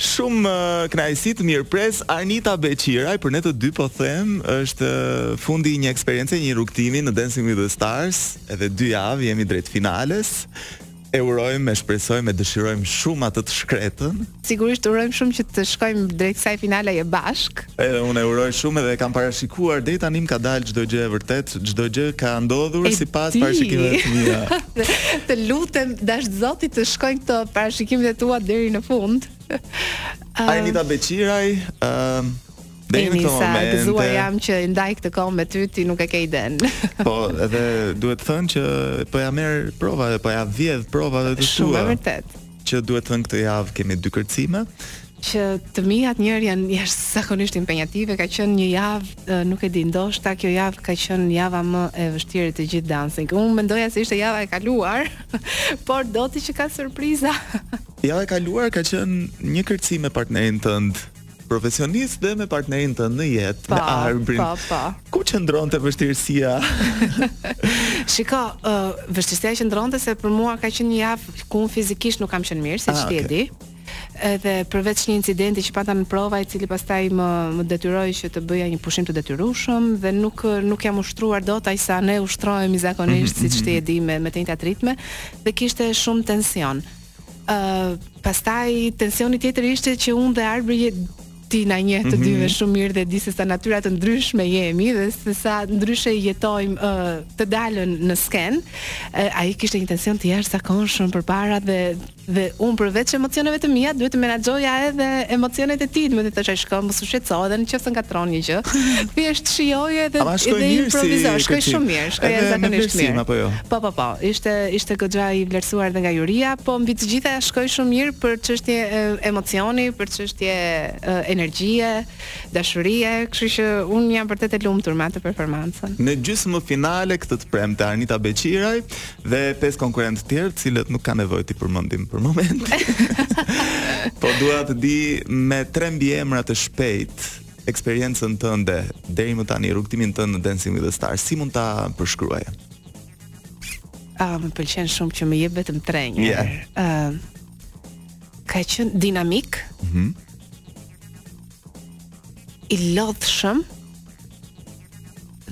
Shumë knaqësi të mirëpres Arnita Beqiraj për ne të dy po them është fundi i një eksperience, një rrugtimi në Dancing with the Stars, edhe dy javë jemi drejt finales. E urojmë, e shpresojmë, e dëshirojmë shumë atë të shkretën. Sigurisht urojmë shumë që të shkojmë drejt kësaj finale e bashkë. Edhe unë e uroj shumë dhe e kam parashikuar deri tani ka dalë çdo gjë e vërtetë, çdo gjë ka ndodhur sipas parashikimeve të mia. të lutem dashtë Zoti të shkojnë këto parashikimet e tua deri në fund. Uh, Arnita Beqiraj, ë uh, Deri në këtë moment. Sa gëzuar jam që ndaj këtë kohë me ty, ti nuk e ke idenë. po, edhe duhet thënë që po ia merr provave dhe po ia vjedh provave të tua. Shumë e vërtetë. Që duhet thënë këtë javë kemi dy kërcime. Që të mijat njëherë janë jashtëzakonisht impenjative, ka qenë një javë, nuk e di, ndoshta kjo javë ka qenë java më e vështirë e të gjithë dancing. Unë mendoja se ishte java e kaluar, por doli që ka surpriza. Java e kaluar ka qenë një kërcim me partnerin tënd, profesionist dhe me partnerin tënd në jetë, me Arbrin. Po, po, po. Ku qëndronte vështirësia? Shiko, uh, vështirësia qëndronte se për mua ka qenë një javë ku unë fizikisht nuk kam qenë mirë, siç ah, ti e di. Edhe përveç një incidenti që pata në prova, i cili pastaj më më detyroi që të bëja një pushim të detyrueshëm dhe nuk nuk jam ushtruar dot aq sa ne ushtrohemi zakonisht, siç ti e di me me të njëjtat ritme dhe kishte shumë tension. Uh, pastaj tensioni tjetër ishte që unë dhe Arbri ti na njeh të dyve mm -hmm. shumë mirë dhe di se sa natyra të ndryshme jemi dhe se sa ndryshe jetojmë uh, të dalën në skenë. Uh, ai kishte një tension të jashtëzakonshëm përpara dhe dhe unë përveç emocioneve të mia duhet të menaxhoja edhe emocionet e tij, unë i thashë shiko mos u shqetëso edhe nëse ngatërron një gjë. Thjesht shijoje dhe edhe improvizo, shkoi shumë mirë, shkoi jashtëzakonisht mirë. Apo jo. Po po po, ishte ishte goxha i vlerësuar edhe nga juria, po mbi të gjitha shkoi shumë mirë për çështje emocioni, për çështje energjie, dashurie, kështu që unë jam vërtet e lumtur me atë performancë. Në gjysmëfinale këtë të premte Arnita Beqiraj dhe pesë konkurrentë të tjerë, të cilët nuk ka nevojë t'i përmendim për momentin. po dua të di me tre mbiemra të shpejtë Eksperiencën tënde deri më tani, rrugtimin tënd në Dancing with the Stars, si mund ta përshkruaje? Ah, më pëlqen shumë që më jep vetëm tre. Ja. Yeah. Uh, ka qenë dinamik. Mhm. Mm I lodhshëm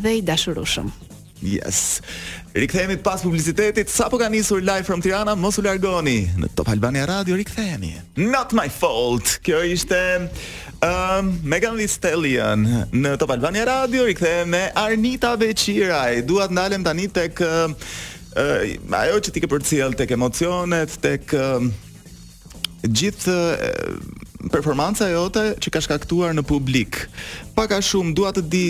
dhe i dashurushëm. Yes. Rikthehemi pas publicitetit. Sapo ka nisur live from Tirana, mos u largoni. Në Top Albania Radio rikthehemi. Not my fault. Kjo ishte um, Megan Thee Stallion në Top Albania Radio rikthehemi me Arnita Beqiraj. Dua të ndalem tani tek uh, ajo që ti ke përcjellë tek emocionet, tek uh, gjithë performanca jote që ka shkaktuar në publik. Pak a shumë dua të di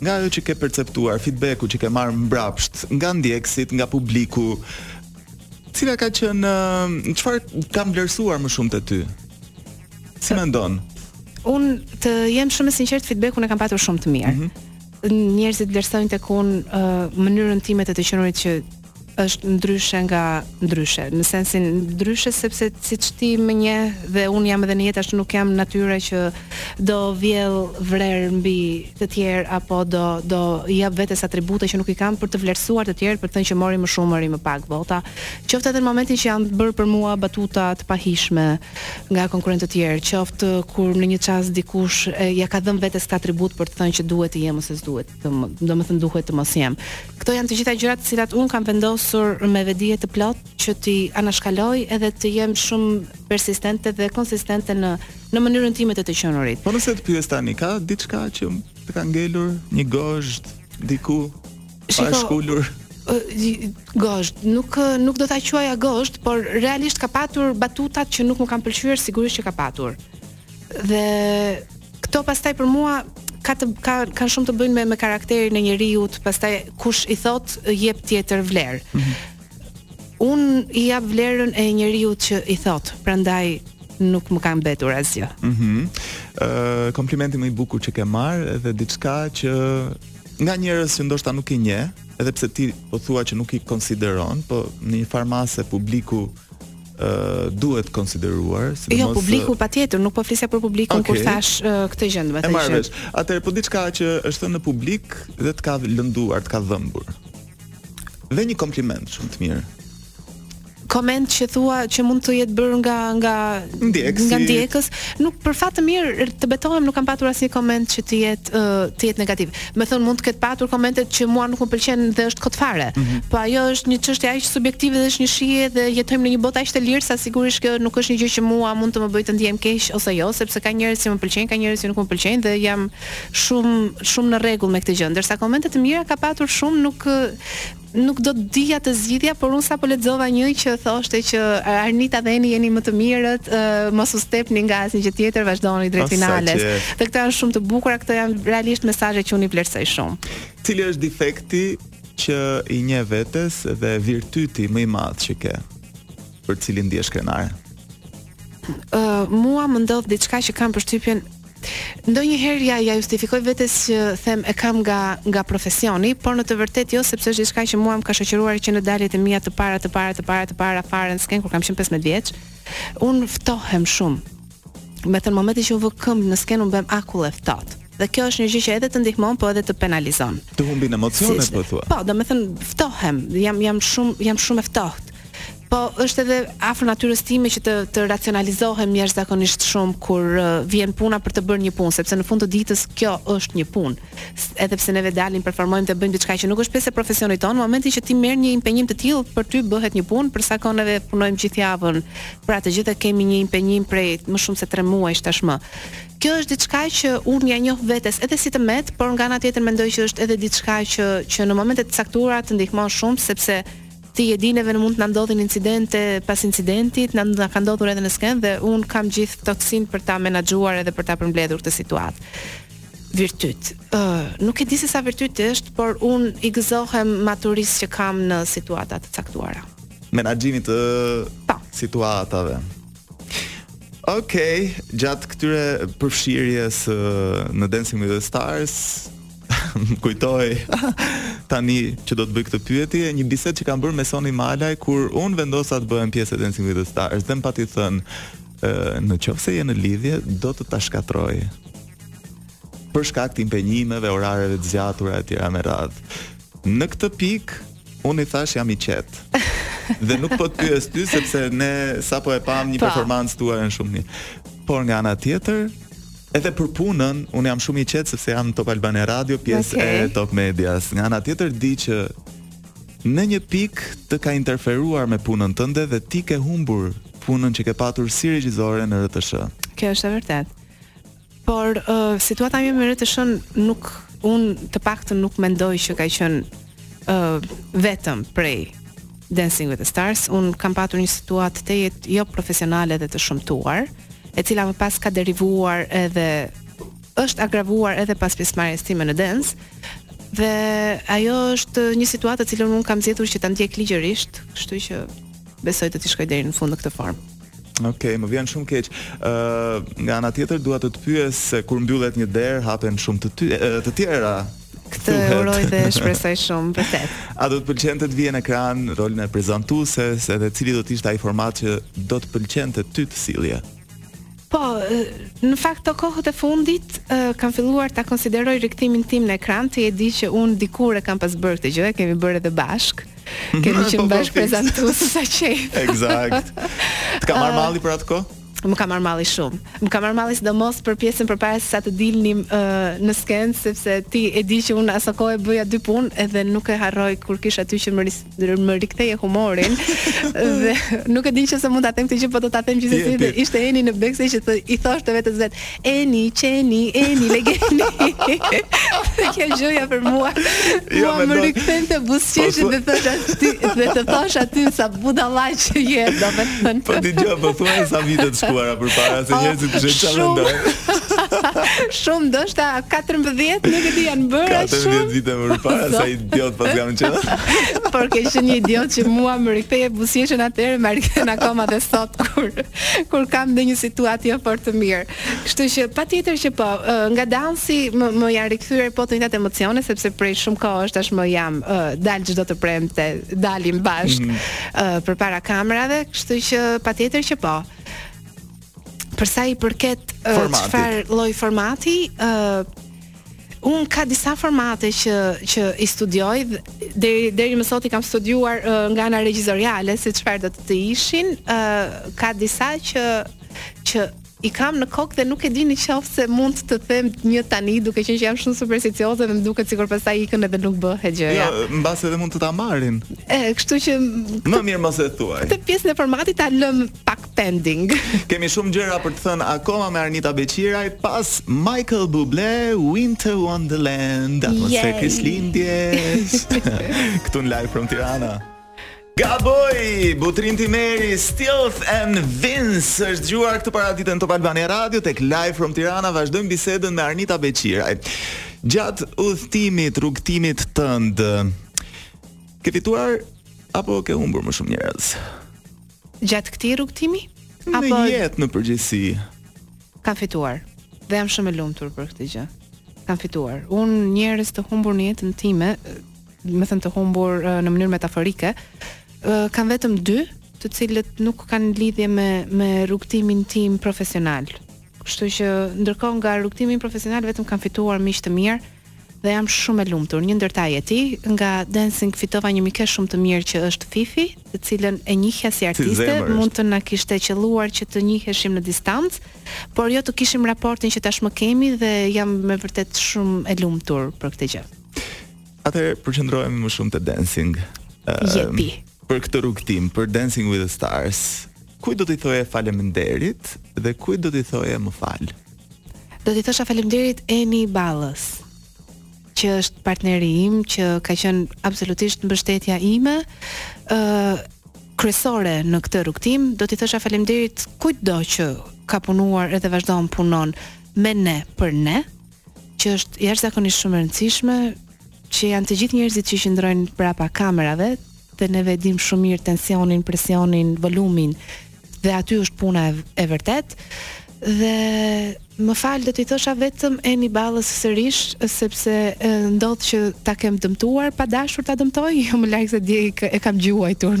nga ajo që ke perceptuar, feedbacku që ke marrë mbrapsht nga ndjekësit, nga publiku, cila ka qenë çfarë ka vlerësuar më shumë te ty? Si mendon? Unë të jem shumë e sinqertë, feedbackun e kam patur shumë të mirë. Mm -hmm. njerëzit vlerësojnë tek unë uh, mënyrën time të të qenurit që është ndryshe nga ndryshe, në sensin ndryshe sepse siç ti më njeh dhe unë jam edhe në jetë ashtu nuk jam natyrë që do vjell vrer mbi të tjerë apo do do i jap vetes atribute që nuk i kam për të vlerësuar të tjerë për të thënë që mori më shumë mori më pak vota. Qoftë edhe në momentin që janë bërë për mua batuta të pahijshme, nga konkurrentë të tjerë, qoftë kur në një çast dikush ja ka dhënë vetes këtë atribut për të thënë që duhet të jem ose s'duhet, domethënë duhet të mos jem. Këto janë të gjitha gjëra të cilat unë kam vendosur me vetëdije të plotë që t'i anashkaloj edhe të jem shumë persistente dhe konsistente në në mënyrën time të të qenurit. Po nëse të pyes tani, ka diçka që të ka ngelur një gozhdë diku? Shiko, është ulur gozhdë, nuk nuk do ta quaja gozhdë, por realisht ka patur batuta që nuk më kanë pëlqyer, sigurisht që ka patur. Dhe këto pastaj për mua ka të ka kanë shumë të bëjnë me me karakterin e njeriut, pastaj kush i thotë jep tjetër vlerë. Mm -hmm. Unë i jap vlerën e njeriut që i thotë, prandaj nuk më ka mbetur asgjë. Mhm. Mm uh, komplimenti më i bukur që ke marrë dhe diçka që nga njerëz që ndoshta nuk i njeh, edhe pse ti po thua që nuk i konsideron, po në një farë mase publiku duhet konsideruar, jo, sidomos Jo, publiku patjetër, nuk po flisja për publikun okay. kur thashë uh, këtë gjë, domethënë. Atëherë po diçka që është thënë në publik dhe të ka lënduar, të ka dhëmbur. Dhe një kompliment shumë të mirë. Koment që thua që mund të jetë bërë nga nga Ndjekësit. nga ndjekës, nuk për fat të mirë të betohem nuk kam patur asnjë koment që të jetë ë, të jetë negativ. Domethënë mund të ketë patur komente që mua nuk më pëlqen dhe është kot fare. Po ajo është një çështje aq subjektive dhe është një shije dhe jetojmë në një botë aq të lirë sa sigurisht kjo nuk është një gjë që mua mund të më bëjë të ndihem keq ose jo, sepse ka njerëz që më pëlqejnë, ka njerëz që nuk më pëlqejnë dhe jam Shumë, shumë në rregull me këtë gjë, ndërsa komente të mira ka patur shumë, nuk nuk do të dija të zgjidhja, por unë sapo lexova një që thoshte që Arnita dhe Eni jeni më të mirët, uh, mos u stepni nga asnjë gjë tjetër, vazhdoni drejt finales. Dhe këto janë shumë të bukura, këto janë realisht mesazhe që unë i vlerësoj shumë. Cili është defekti që i njeh vetes dhe virtyti më i madh që ke? Për cilin ndihesh krenare? Ë uh, mua më ndodh diçka që kam përshtypjen Ndonjëherë ja ja justifikoj vetes që them e kam nga nga profesioni, por në të vërtetë jo sepse është diçka që mua më ka shoqëruar që në daljet e mia të para të para të para të para fare në skenë kur kam qenë pesëmbëdhjetë vjeç, unë ftohem shumë. Domethënë momentin që unë vë këmbë në skenë unë bëhem akull e ftohtë dhe kjo është një gjë që edhe të ndihmon, po edhe të penalizon. Të humbin emocionet, si, po thua. Po, domethënë ftohem, jam jam shumë jam shumë e ftohtë. Po është edhe afër natyrës time që të të racionalizohem jashtëzakonisht shumë kur uh, vjen puna për të bërë një punë, sepse në fund të ditës kjo është një punë. Edhe pse neve dalim, performojmë dhe bëjmë diçka që nuk është pjesë e profesionit tonë, momenti që ti merr një impenjim të tillë për ty bëhet një punë, për sa kohë neve punojmë gjithë javën. Pra të gjithë kemi një impenjim prej më shumë se 3 muajsh tashmë. Kjo është diçka që unë ja njoh vetes edhe si të met, por nga ana tjetër mendoj që është edhe diçka që që në momente të caktuara të ndihmon shumë sepse Ti e di neve mund të na ndodhin incidente pas incidentit, na na ka ndodhur edhe në skenë dhe un kam gjithë ftohtësinë për ta menaxhuar edhe për ta përmbledhur këtë situatë. Virtyt. Ë, uh, nuk e di se sa virtyt është, por un i gëzohem maturisë që kam në situata të caktuara. Menaxhimit të. Po. situatave. Okej, okay, gjatë kësaj përfshirjes në Dancing with the Stars, më kujtoi, tani që do të bëj këtë pyetje, një bisedë që kam bërë me Soni Malaj kur un vendosa të bëhem pjesë e Dancing with the Stars, dhe më pati thënë, në qoftë se je në lidhje, do të ta shkatërrojë. Për shkak të impenjimeve, orareve të zgjatura e tjera me radhë. Në këtë pikë un i thashë jam i qetë. dhe nuk po të pyes ty sepse ne sapo e pamë një performancë tuajën shumë mirë. Por nga ana tjetër, Edhe për punën, unë jam shumë i qetë sepse jam në Top Albania Radio, pjesë okay. e Top Medias. Nga ana tjetër di që në një pikë të ka interferuar me punën tënde dhe ti ke humbur punën që ke patur si regjizore në RTSH. Kjo është e vërtetë. Por uh, situata ime me RTSH nuk un të paktën nuk mendoj që ka qenë uh, vetëm prej Dancing with the Stars, unë kam patur një situatë tejet joprofesionale dhe të shëmtuar, e cila më pas ka derivuar edhe është agravuar edhe pas pjesëmarrjes time në Dancing. Dhe ajo është një situatë të cilën unë kam zgjedhur që ta ndjek ligjërisht, kështu që besoj do t'i shkoj deri në fund në këtë formë. Okej, okay, më vjen shumë keq. Ë uh, nga ana tjetër dua të të pyes se kur mbyllet një derë, hapen shumë të ty, të tjera. Këtë e uroj dhe shpresoj shumë, vërtet. A do të pëlqente të vije në ekran rolin e prezantueses, edhe cili do të ishte ai format që do të pëlqente ty të sillje? Po, në fakt të kohët e fundit uh, kam filluar ta konsideroj rikthimin tim në ekran, ti e di që un dikur e kam pas bërë këtë gjë, e kemi bërë edhe bashk. Kemi qenë po, po, bashkë prezantues sa çej. Eksakt. Të ka marrë malli për atë kohë? Më ka marrë malli shumë. Më ka marrë malli sidomos për pjesën përpara se sa të dilnim uh, në skenë, sepse ti e di që unë aso kohë bëja dy punë edhe nuk e harroj kur ishe ti që më, më riktheje humorin. dhe nuk e di në qoftë se mund ta them këtë gjë, po do ta them gjithsesi dhe ishte Eni në backstage që të, i thoshte vetes vet, Eni, qeni, eni, legeni. Dhe kjo gjëja për mua, jo, mua më rikthente buzëqeshjen po, dhe të thosha ty, dhe të thosha ty sa budalla që je, domethënë. Po dëgjo, po thua e sa vite të shkuara përpara, se njerë si të shetë që mendoj. Shumë, ndoshta 14, nuk e di janë bërë, shumë. 14 vite më përpara, sa idiot paskam qenë. Por ishe një idiot që mua më rikthente buzëqeshjen atëherë, ma rikthen akoma dhe sot kur. kur kam ndonjë situatë jo fort të mirë. Kështu që patjetër që po, nga dansi më më janë rikthyer po të njëjtat emocione sepse prej shumë kohësh tashmë jam uh, dal çdo të premte, dalim bashkë mm -hmm. uh, përpara kamerave, kështu që patjetër që po. Për sa i përket çfarë uh, lloj formati, uh, Unë ka disa formate që që i studioj deri deri më sot i kam studiuar uh, nga ana regjizoriale se çfarë do të të ishin, uh, ka disa që që i kam në kokë dhe nuk e di në qoftë se mund të them një tani duke qenë që jam shumë supersticioze dhe më duket sikur pastaj ikën edhe nuk bëhet gjë. Jo, mbase edhe mund të ta marrin. E, kështu që më mirë mos e thuaj. Këtë pjesën e formatit ta lëm pak pending. Kemi shumë gjëra për të thënë akoma me Arnita Beqiraj pas Michael Bublé Winter Wonderland. Atmosferë Krishtlindjesh. Këtu në live from Tirana. Caboy, Butrint Imeri, Stealth and Vinz është dëgjuar këtë paradite në Top Albania Radio tek Live from Tirana, vazhdojmë bisedën me Arnita Beqiraj. Gjatë udhëtimit, rrugëtimit tënd, ke fituar apo ke humbur më shumë njerëz? Gjatë këtij rrugëtimi? Apo në jetë në përgjithësi? Kam fituar dhe jam shumë e lumtur për këtë gjë. Kam fituar. Unë njerëz të humbur në jetën time, domethënë të humbur në mënyrë metaforike, kam vetëm dy, të cilët nuk kanë lidhje me me rrugëtimin tim profesional. Kështu që ndërkohë nga rrugëtimi profesional vetëm kam fituar miq të mirë, Dhe jam shumë e lumtur. Një ndër ta je ti. Nga Dancing fitova një mike shumë të mirë që është Fifi, të cilën e njihja si artiste, mund të na kishte qëlluar që të njiheshim në distancë, por jo të kishim raportin që tashmë kemi dhe jam me vërtet shumë e lumtur për këtë gjë. Atëherë përqendrohemi më shumë te dancing. Jepi. Ehm, për këtë rrugëtim, për Dancing with the Stars, kujt do t'i thoje faleminderit dhe kujt do t'i thoje më fal? Do t'i thosha faleminderit Eni Ballës, që është partneri im, që ka qenë absolutisht mbështetja ime, ë uh, kryesore në këtë rrugtim, do t'i thosha faleminderit kujtdo që ka punuar edhe vazhdon punon me ne për ne, që është jashtëzakonisht shumë e rëndësishme, Që janë të gjithë njerëzit që qëndrojnë prapa kamerave dhe neve e dimë shumë mirë tensionin, presionin, volumin dhe aty është puna e, e vërtet dhe më fal do t'i thosha vetëm Eni Ballës sërish sepse ndodh që ta kem dëmtuar pa dashur ta dëmtoj, jo më larg se dje e kam gjuajtur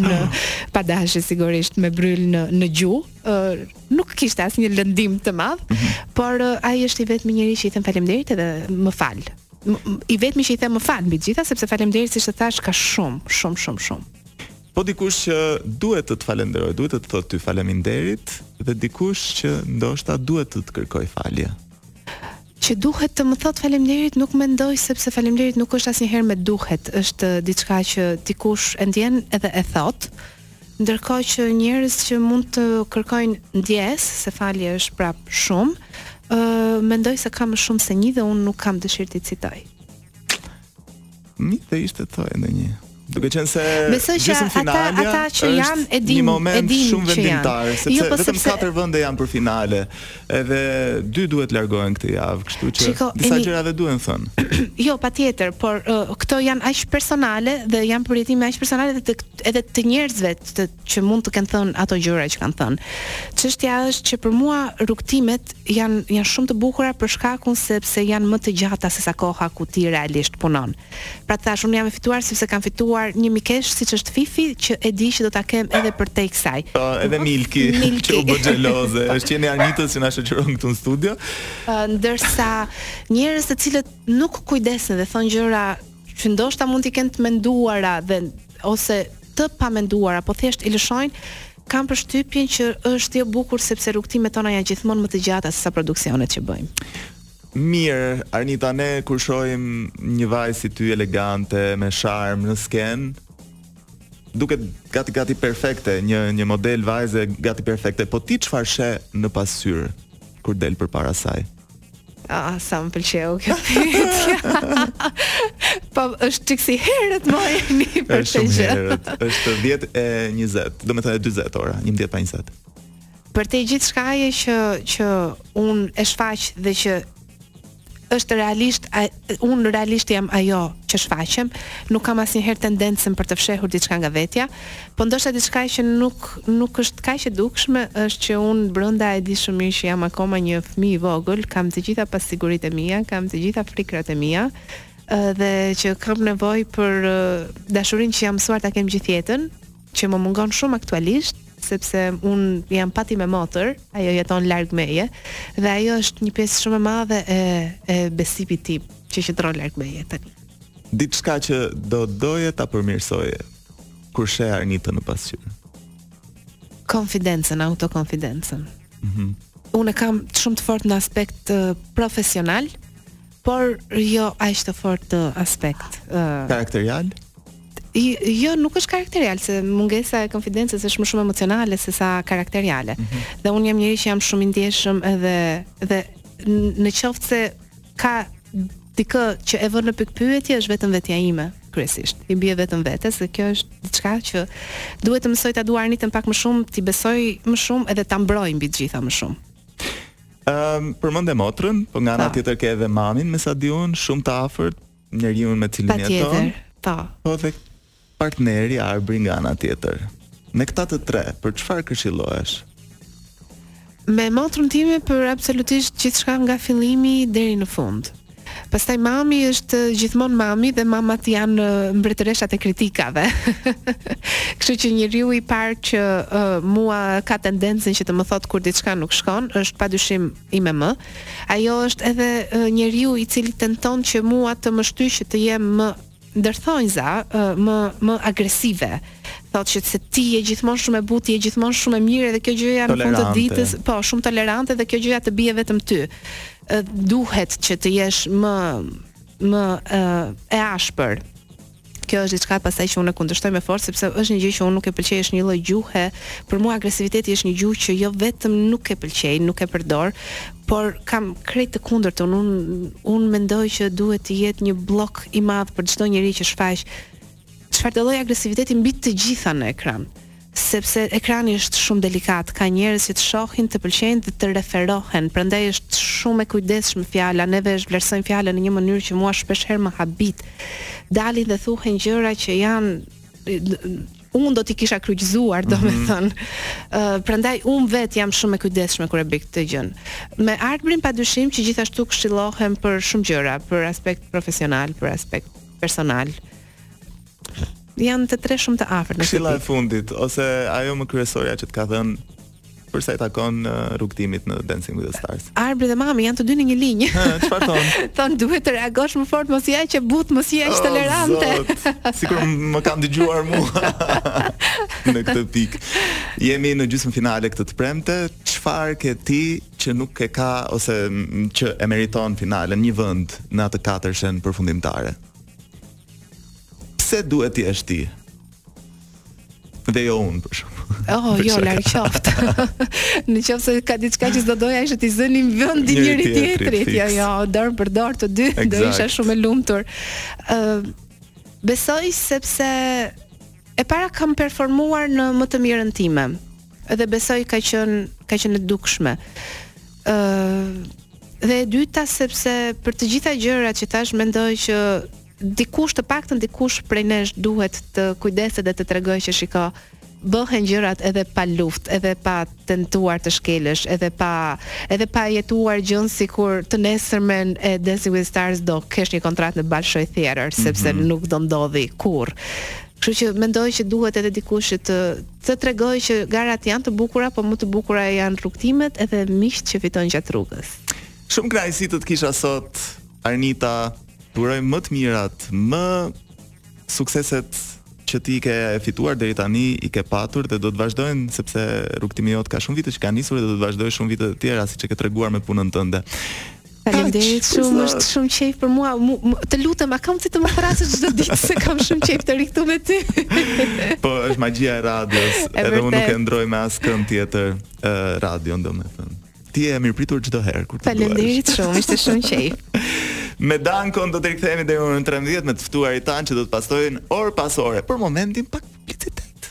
pa dashje sigurisht me bryl në në gjuhë. Uh, nuk kishte asnjë lëndim të madh, mhm. por uh, ai është i vetmi njeri që i them faleminderit edhe më fal. I vetmi që i them më fal mbi të gjitha sepse faleminderit siç të thashë ka shumë, shumë, shumë, shumë. Po dikush që duhet të të falënderojë, duhet të të thotë ty faleminderit dhe dikush që ndoshta duhet të të kërkojë falje. Që duhet të më thotë faleminderit nuk mendoj sepse faleminderit nuk është asnjëherë me duhet, është diçka që dikush e ndjen edhe e thotë. Ndërkohë që njerëz që mund të kërkojnë ndjesë, se falje është prap shumë, ë mendoj se ka më shumë se një dhe unë nuk kam dëshirë t'i citoj. Mi të ishte të e në një Duke qenë se Besoj që ata, ata që janë e dinë, një moment e dinë shumë vendimtar, sepse jo, po vetëm sepse... katër vende janë për finale. Edhe dy duhet të largohen këtë javë, kështu që Shiko, disa gjëra do duhen thënë. jo, patjetër, por uh, këto janë aq personale dhe janë përjetime aq personale edhe të, edhe të njerëzve të, që mund të kenë thënë ato gjëra që kanë thënë. Çështja është që për mua rrugtimet janë janë shumë të bukura për shkakun sepse janë më të gjata se sa koha ku ti realisht punon. Pra të thashë, unë jam e fituar sepse kam fituar një mikesh siç është Fifi, që e di që do ta kem edhe përtej kësaj. Po, edhe Milki, Milki. që u bë xheloze, është qeni i Arnitës që na shoqëron këtu në studio. Uh, ndërsa njerëz të cilët nuk kujdesen dhe thonë gjëra që ndoshta mund t'i kenë të menduara ose të pamenduara, po thjesht i lëshojnë, kam përshtypjen që është jo bukur sepse rrugëtimet tona janë gjithmonë më të gjata se sa produksionet që bëjmë. Mirë, Arnita, ne kur shohim një vajzë si ty elegante, me sharm në skenë, duket gati gati perfekte, një një model vajze gati perfekte, po ti çfarë sheh në pasqyrë kur del përpara saj? Ah, sa më pëlqeu kjo pyetje. po është çik si herët më e një për të gjë. Është 10 e 20, domethënë 40 ora, 11 pa 20. Për te gjithçkaje që që un e shfaq dhe që është realisht a, un realisht jam ajo që shfaqem, nuk kam asnjëherë tendencën për të fshehur diçka nga vetja, po ndoshta diçka që nuk nuk është kaq e dukshme është që un brenda e di shumë mirë që jam akoma një fëmijë i vogël, kam të gjitha pasiguritë e mia, kam të gjitha frikrat e mia dhe që kam nevojë për dashurinë që jam mësuar ta kem gjithë jetën, që më mungon shumë aktualisht, sepse un jam pa time motër, ajo jeton larg meje dhe ajo është një pjesë shumë e madhe e e besimit tim që qëndron larg meje tani. Diçka që do doje ta përmirësoje kur sheh Arnitën në pasqyrë. Konfidencën, autokonfidencën. Mhm. Mm Unë e kam shumë të fortë në aspekt profesional, por jo aq të fortë në aspekt uh, karakterial. Jo, nuk është karakterial, se mungesa e konfidencës është më shumë emocionale se sa karakteriale. Mm -hmm. Dhe unë jam njeri që jam shumë i ndjeshëm edhe dhe në qoftë se ka dikë që e vë në pikpyetje është vetëm vetja ime kryesisht. I bie vetëm vetes dhe kjo është diçka që duhet të mësoj ta dua Arnitën pak më shumë, t'i besoj më shumë edhe ta mbroj mbi të gjitha më shumë. Ëm um, përmende motrën, po nga ana po. tjetër ke edhe mamin me sa di un, shumë të afërt, njeriu me të cilin jeton. Patjetër, po. Po dhe partneri Arbri nga ana tjetër. Me këta të tre, për çfarë këshillohesh? Me motrën time për absolutisht gjithçka nga fillimi deri në fund. Pastaj mami është gjithmonë mami dhe mamat janë mbretëreshat e kritikave. Kështu që njeriu i parë që uh, mua ka tendencën që të më thotë kur diçka nuk shkon, është padyshim ime më. Ajo është edhe uh, njeriu i cili tenton që mua të më shtyjë që të jem më Ndër thonjëza, ë, më, më agresive. Thotë që se ti je gjithmonë shumë e butë, je gjithmonë shumë e mirë dhe kjo gjëja në fund të ditës, po, shumë tolerante dhe kjo gjëja të bie vetëm ty. Ë, duhet që të jesh më, më, ë, e ashpër kjo është diçka pastaj që unë e kundërshtoj me forcë sepse është një gjë që unë nuk e pëlqej, është një lloj gjuhe. Për mua agresiviteti është një gjuhë që jo vetëm nuk e pëlqej, nuk e përdor, Por kam krejt të kundërtën, un un mendoj që duhet të jetë një bllok i madh për çdo njeri që shfaq çfarëdo lloj agresiviteti mbi të gjitha në ekran. Sepse ekrani është shumë delikat, ka njerëz që të shohin, të pëlqejnë dhe të referohen, prandaj është shumë e kujdesshme fjala, neve e zhvlerësojmë fjalën në një mënyrë që mua shpesh herë më habit. Dalin dhe thuhen gjëra që janë unë do t'i kisha kryqëzuar, do me mhm. thënë. Uh, prandaj, unë vetë jam shumë e kujdesshme kur e bëj këtë gjënë. Me Arbrin padyshim që gjithashtu këshillohem për shumë gjëra, për aspekt profesional, për aspekt personal. Janë të tre shumë të afërt në të Këshilla e fundit, ose ajo më kryesorja që të ka dhënë për sa i takon uh, rrugëtimit në Dancing with the Stars. Arbi dhe Mami janë të dy në një linjë. Çfarë thonë? Thonë duhet të reagosh më fort, mos ji aq e butë, mos ji aq tolerante. Oh, Sikur më kanë dëgjuar mua në këtë pikë. Jemi në gjysmëfinale këtë të premte. Çfarë ke ti që nuk e ka ose që e meriton finalen një vend në atë katërshen përfundimtare? Pse duhet të jesh ti? dhe jo unë për shembull. Oh, jo, larg qoftë. në qoftë se ka diçka që s'do doja ishte t'i zinim vendin njëri-tjetrit. Jo, jo, dorë për dorë të dy, exact. do isha shumë e lumtur. Uh, besoj sepse e para kam performuar në më të mirën time. Edhe besoj ka qenë ka qenë e dukshme. Ëh uh, dhe e dyta sepse për të gjitha gjërat që tash mendoj që Dikush, të paktën dikush prej nesh duhet të kujdeset dhe të tregojë që shiko, bëhen gjërat edhe pa luftë, edhe pa tentuar të shkelësh, edhe pa edhe pa jetuar gjënë sikur të nesërmen e Dancing with Stars do kesh një kontratë në Bolshoi Theater, mm -hmm. sepse mhm. nuk do ndodhë kurrë. Kështu që mendoj që duhet edhe dikush që të të tregojë që garat janë të bukura, por më të bukura janë rrugtimet edhe miqtë që fiton gjatë rrugës. Shumë kënaqësi të të kisha sot Arnita Të uroj më të mirat, me sukseset që ti ke fituar deri tani i ke patur dhe do të vazhdojnë sepse rrugëtimi yt ka shumë vite që ka nisur dhe do të vazhdojë shumë vite të tjera siç e ke treguar me punën tënde. Faleminderit shumë, është shumë qejf për mua. Mu, të lutem, a ka si të më thërrasësh çdo ditë se kam shumë qejf të rri këtu me ty. po, është magjia e radios. E edhe unë nuk e ndërroj me askënd tjetër uh, radion, domethënë. Ti je e mirëpritur çdo herë kur të duash. Faleminderit shumë, ishte shumë qejf. Me Dankon do të rikthehemi deri në orën 13 me të ftuarit tanë që do të pasojnë orë pas ore. Për momentin pak publicitet.